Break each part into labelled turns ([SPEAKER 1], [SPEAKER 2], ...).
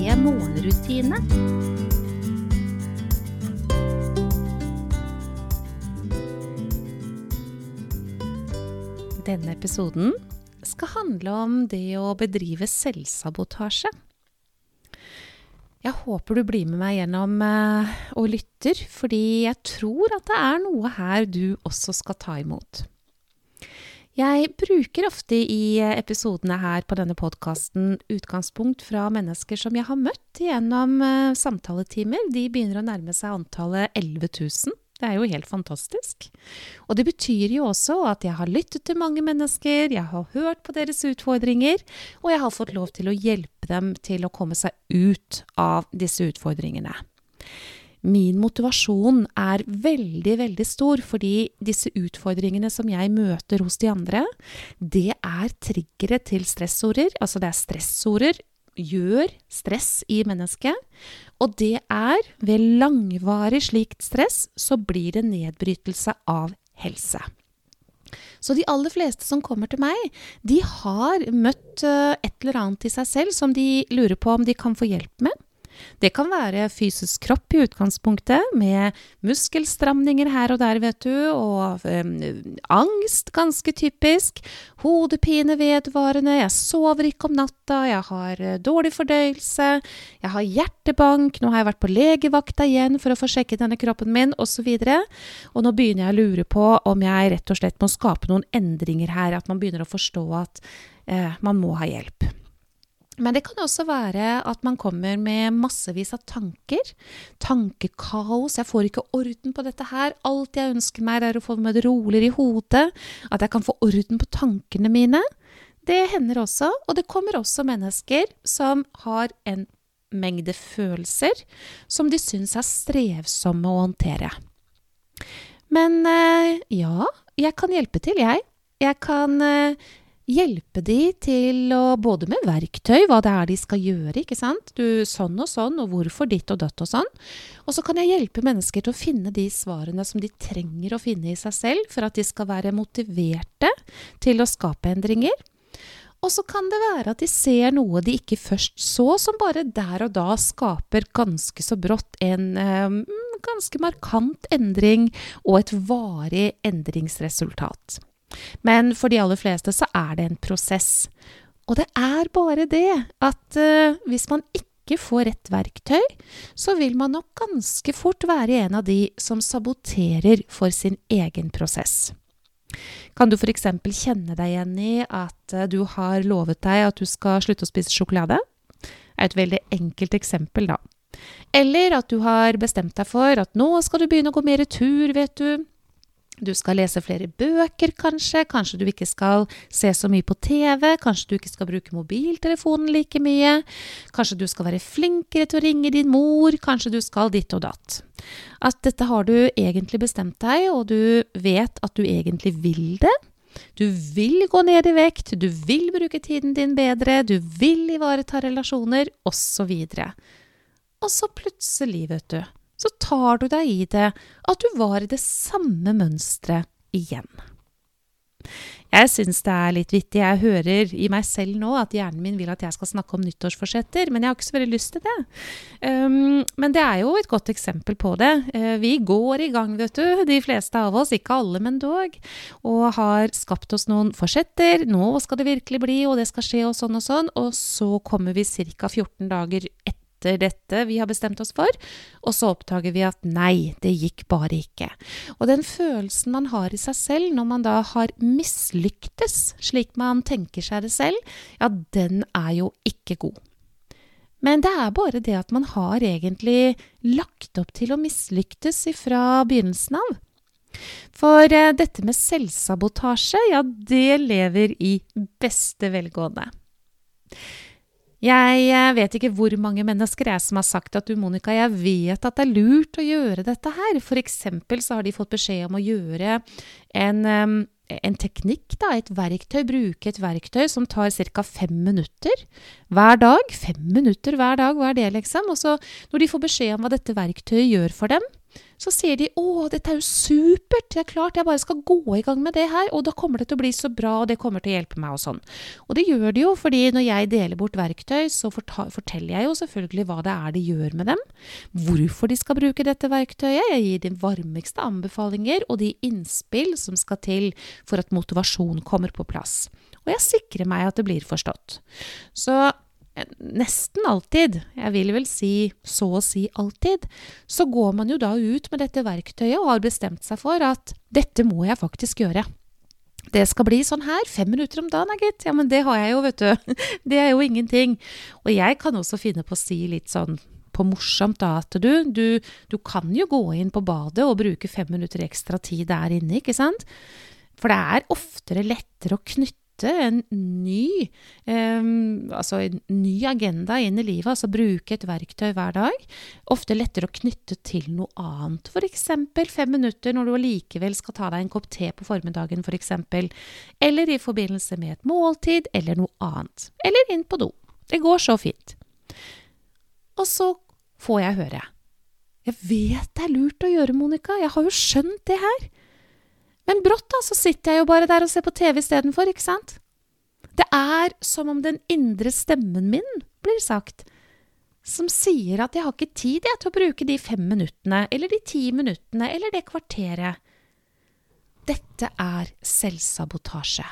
[SPEAKER 1] morgenrutine. Denne episoden skal handle om det å bedrive selvsabotasje. Jeg håper du blir med meg gjennom eh, og lytter, fordi jeg tror at det er noe her du også skal ta imot. Jeg bruker ofte i episodene her på denne podkasten utgangspunkt fra mennesker som jeg har møtt gjennom uh, samtaletimer. De begynner å nærme seg antallet 11 000. Det er jo helt fantastisk. Og det betyr jo også at jeg har lyttet til mange mennesker, jeg har hørt på deres utfordringer, og jeg har fått lov til å hjelpe dem til å komme seg ut av disse utfordringene. Min motivasjon er veldig, veldig stor, fordi disse utfordringene som jeg møter hos de andre, det er triggere til stressorder. Altså det er stressorder gjør stress i mennesket. Og det er ved langvarig slikt stress så blir det nedbrytelse av helse. Så de aller fleste som kommer til meg, de har møtt eh, et eller annet i seg selv som de lurer på om de kan få hjelp med. Det kan være fysisk kropp i utgangspunktet, med muskelstramninger her og der, vet du, og um, angst, ganske typisk. Hodepine vedvarende, jeg sover ikke om natta, jeg har uh, dårlig fordøyelse, jeg har hjertebank, nå har jeg vært på legevakta igjen for å få sjekket denne kroppen min, osv. Og, så og nå begynner jeg å lure på om jeg rett og slett må skape noen endringer her, at man begynner å forstå at uh, man må ha hjelp. Men det kan også være at man kommer med massevis av tanker. Tankekaos. Jeg får ikke orden på dette her. Alt jeg ønsker meg, er å få det roligere i hodet. At jeg kan få orden på tankene mine. Det hender også. Og det kommer også mennesker som har en mengde følelser som de syns er strevsomme å håndtere. Men eh, ja, jeg kan hjelpe til, jeg. Jeg kan eh, hjelpe de til å Både med verktøy, hva det er de skal gjøre, ikke sant. Du, sånn og sånn, og hvorfor ditt og dødt og sånn. Og så kan jeg hjelpe mennesker til å finne de svarene som de trenger å finne i seg selv, for at de skal være motiverte til å skape endringer. Og så kan det være at de ser noe de ikke først så, som bare der og da skaper ganske så brått en eh, ganske markant endring og et varig endringsresultat. Men for de aller fleste så er det en prosess. Og det er bare det at uh, hvis man ikke får rett verktøy, så vil man nok ganske fort være en av de som saboterer for sin egen prosess. Kan du f.eks. kjenne deg igjen i at uh, du har lovet deg at du skal slutte å spise sjokolade? Det er et veldig enkelt eksempel, da. Eller at du har bestemt deg for at nå skal du begynne å gå mer tur, vet du. Du skal lese flere bøker, kanskje. Kanskje du ikke skal se så mye på TV. Kanskje du ikke skal bruke mobiltelefonen like mye. Kanskje du skal være flinkere til å ringe din mor. Kanskje du skal ditt og datt. At dette har du egentlig bestemt deg, og du vet at du egentlig vil det. Du vil gå ned i vekt, du vil bruke tiden din bedre, du vil ivareta relasjoner, osv. Og så plutselig, vet du, så tar du deg i det at du var i det samme mønsteret igjen. Jeg syns det er litt vittig. Jeg hører i meg selv nå at hjernen min vil at jeg skal snakke om nyttårsforsetter, men jeg har ikke så veldig lyst til det. Um, men det er jo et godt eksempel på det. Uh, vi går i gang, vet du, de fleste av oss, ikke alle, men dog, og har skapt oss noen forsetter. Nå skal det virkelig bli, og det skal skje, og sånn og sånn. Og så kommer vi ca. 14 dager etter dette vi har bestemt oss for, og så oppdager vi at nei, det gikk bare ikke. Og den følelsen man har i seg selv når man da har mislyktes slik man tenker seg det selv, ja, den er jo ikke god. Men det er bare det at man har egentlig lagt opp til å mislyktes ifra begynnelsen av. For eh, dette med selvsabotasje, ja, det lever i beste velgående. Jeg eh, vet ikke hvor mange mennesker jeg som har sagt at du, Monica, jeg vet at det er lurt å gjøre dette her. For eksempel så har de fått beskjed om å gjøre en, en teknikk, da, et verktøy, bruke et verktøy som tar ca. fem minutter hver dag. Fem minutter hver dag, hva er det, liksom? Og så når de får beskjed om hva dette verktøyet gjør for dem, så sier de 'Å, dette er jo supert, det er klart jeg bare skal gå i gang med det her', og da kommer det til å bli så bra, og det kommer til å hjelpe meg og sånn. Og det gjør det jo, fordi når jeg deler bort verktøy, så forteller jeg jo selvfølgelig hva det er de gjør med dem, hvorfor de skal bruke dette verktøyet, jeg gir de varmeste anbefalinger og de innspill som skal til for at motivasjon kommer på plass. Og jeg sikrer meg at det blir forstått. Så nesten alltid, jeg vil vel si så å si alltid, så går man jo da ut med dette verktøyet og har bestemt seg for at dette må jeg faktisk gjøre. Det skal bli sånn her, fem minutter om dagen, gitt. Ja, men det har jeg jo, vet du. Det er jo ingenting. Og jeg kan også finne på å si litt sånn på morsomt da at du, du, du kan jo gå inn på badet og bruke fem minutter ekstra tid der inne, ikke sant? For det er oftere lettere å knytte en ny, um, altså en ny agenda inn i livet, altså bruke et verktøy hver dag. Ofte lettere å knytte til noe annet, f.eks. fem minutter når du allikevel skal ta deg en kopp te på formiddagen, f.eks. For eller i forbindelse med et måltid, eller noe annet. Eller inn på do. Det går så fint. Og så får jeg høre. Jeg vet det er lurt å gjøre, Monica, jeg har jo skjønt det her. Men brått da, så sitter jeg jo bare der og ser på TV istedenfor, ikke sant? Det er som om den indre stemmen min, blir sagt, som sier at jeg har ikke tid jeg, til å bruke de fem minuttene, eller de ti minuttene, eller det kvarteret. Dette er selvsabotasje.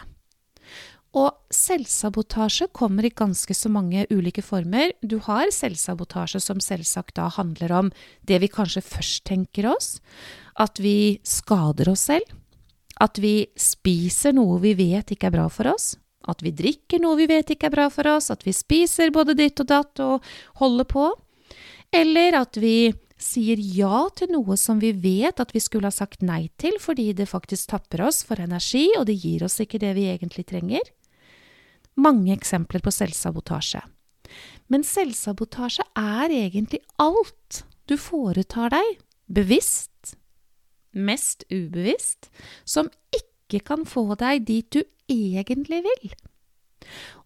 [SPEAKER 1] Og selvsabotasje kommer i ganske så mange ulike former. Du har selvsabotasje som selvsagt da handler om det vi kanskje først tenker oss, at vi skader oss selv, at vi spiser noe vi vet ikke er bra for oss. At vi drikker noe vi vet ikke er bra for oss. At vi spiser både ditt og datt og holder på. Eller at vi sier ja til noe som vi vet at vi skulle ha sagt nei til fordi det faktisk tapper oss for energi, og det gir oss ikke det vi egentlig trenger. Mange eksempler på selvsabotasje. Men selvsabotasje er egentlig alt du foretar deg, bevisst mest ubevisst, som ikke kan få deg dit du egentlig vil.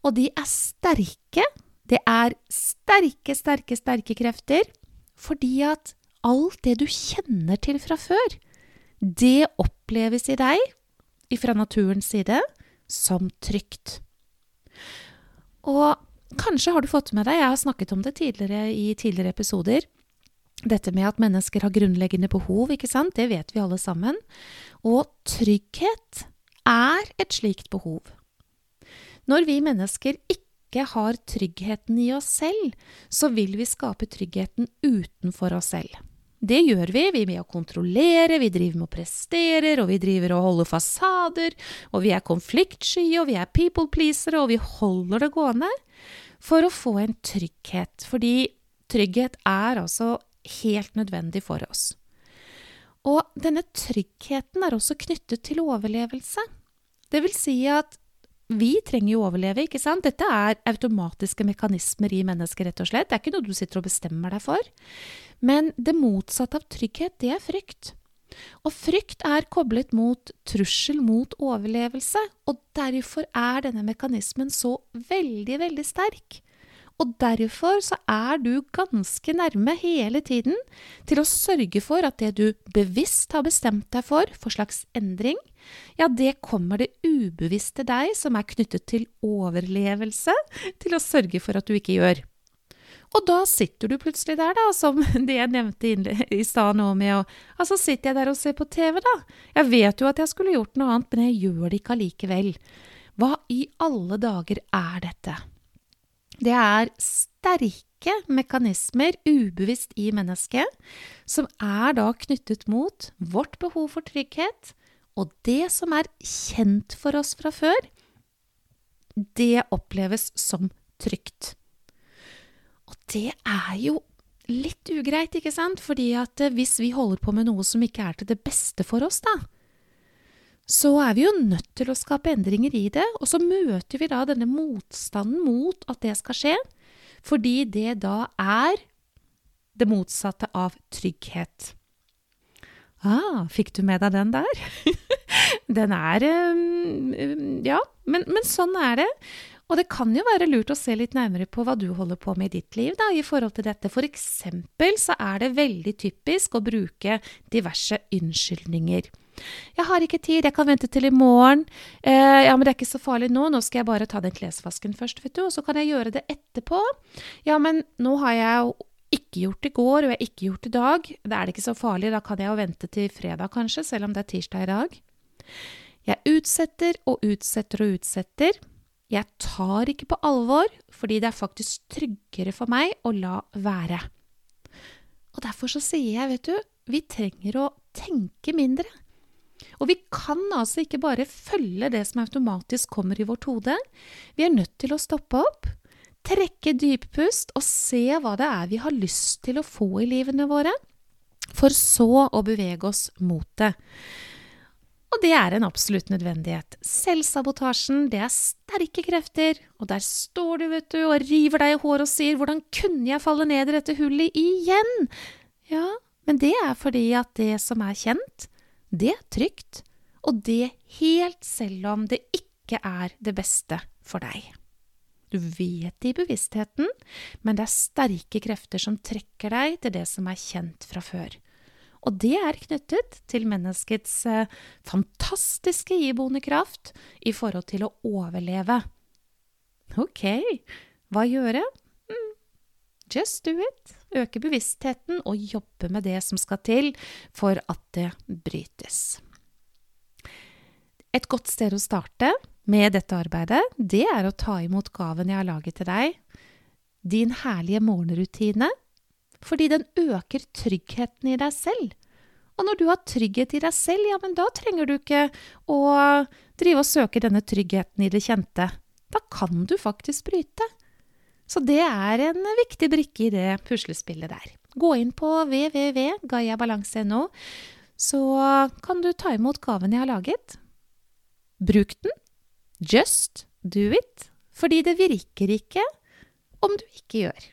[SPEAKER 1] Og de er sterke. Det er sterke, sterke, sterke krefter fordi at alt det du kjenner til fra før, det oppleves i deg, fra naturens side, som trygt. Og kanskje har du fått med deg, jeg har snakket om det tidligere i tidligere episoder, dette med at mennesker har grunnleggende behov, ikke sant, det vet vi alle sammen. Og trygghet er et slikt behov. Når vi mennesker ikke har tryggheten i oss selv, så vil vi skape tryggheten utenfor oss selv. Det gjør vi, vi er med å kontrollere, vi driver med å prestere, og vi driver og holder fasader, og vi er konfliktsky, og vi er people pleasere, og vi holder det gående for å få en trygghet. Fordi trygghet er altså helt nødvendig for oss. Og denne tryggheten er også knyttet til overlevelse. Det vil si at vi trenger jo å overleve, ikke sant? Dette er automatiske mekanismer i mennesket, rett og slett. Det er ikke noe du sitter og bestemmer deg for. Men det motsatte av trygghet, det er frykt. Og frykt er koblet mot trussel mot overlevelse, og derfor er denne mekanismen så veldig, veldig sterk. Og derfor så er du ganske nærme hele tiden til å sørge for at det du bevisst har bestemt deg for, for slags endring, ja, det kommer det ubevisste deg, som er knyttet til overlevelse, til å sørge for at du ikke gjør. Og da sitter du plutselig der, da, som det jeg nevnte i stad nå med å Altså, sitter jeg der og ser på TV, da. Jeg vet jo at jeg skulle gjort noe annet, men jeg gjør det ikke allikevel. Hva i alle dager er dette? Det er sterke mekanismer ubevisst i mennesket, som er da knyttet mot vårt behov for trygghet, og det som er kjent for oss fra før, det oppleves som trygt. Og det er jo litt ugreit, ikke sant? Fordi at eh, hvis vi holder på med noe som ikke er til det beste for oss, da, så er vi jo nødt til å skape endringer i det, og så møter vi da denne motstanden mot at det skal skje, fordi det da er det motsatte av trygghet. Ah, fikk du med deg den der? den er um, Ja, men, men, sånn er det. Og det kan jo være lurt å se litt nærmere på hva du holder på med i ditt liv da, i forhold til dette. For eksempel så er det veldig typisk å bruke diverse unnskyldninger. Jeg har ikke tid, jeg kan vente til i morgen. Eh, ja, men det er ikke så farlig nå, nå skal jeg bare ta den klesvasken først, vet du, og så kan jeg gjøre det etterpå. Ja, men nå har jeg jo ikke gjort i går, og jeg har ikke gjort i dag. Da er det ikke så farlig, da kan jeg jo vente til fredag kanskje, selv om det er tirsdag i dag. Jeg utsetter og utsetter og utsetter. Jeg tar ikke på alvor, fordi det er faktisk tryggere for meg å la være. Og derfor så sier jeg, vet du, vi trenger å tenke mindre. Og vi kan altså ikke bare følge det som automatisk kommer i vårt hode. Vi er nødt til å stoppe opp, trekke dyppust og se hva det er vi har lyst til å få i livene våre, for så å bevege oss mot det. Og det er en absolutt nødvendighet. Selvsabotasjen, det er sterke krefter, og der står du, vet du, og river deg i håret og sier 'hvordan kunne jeg falle ned i dette hullet igjen'? Ja, men det er fordi at det som er kjent, det er trygt, og det helt selv om det ikke er det beste for deg. Du vet det i bevisstheten, men det er sterke krefter som trekker deg til det som er kjent fra før. Og det er knyttet til menneskets eh, fantastiske iboende kraft i forhold til å overleve. Ok, hva gjøre? Just do it. Øke bevisstheten og jobbe med det som skal til for at det brytes. Et godt sted å starte med dette arbeidet, det er å ta imot gaven jeg har laget til deg. Din herlige morgenrutine fordi den øker tryggheten i deg selv. Og når du har trygghet i deg selv, ja, men da trenger du ikke å drive og søke denne tryggheten i det kjente. Da kan du faktisk bryte. Så det er en viktig brikke i det puslespillet der. Gå inn på www.gayabalanse.no, så kan du ta imot gaven jeg har laget. Bruk den. Just do it. Fordi det virker ikke om du ikke gjør.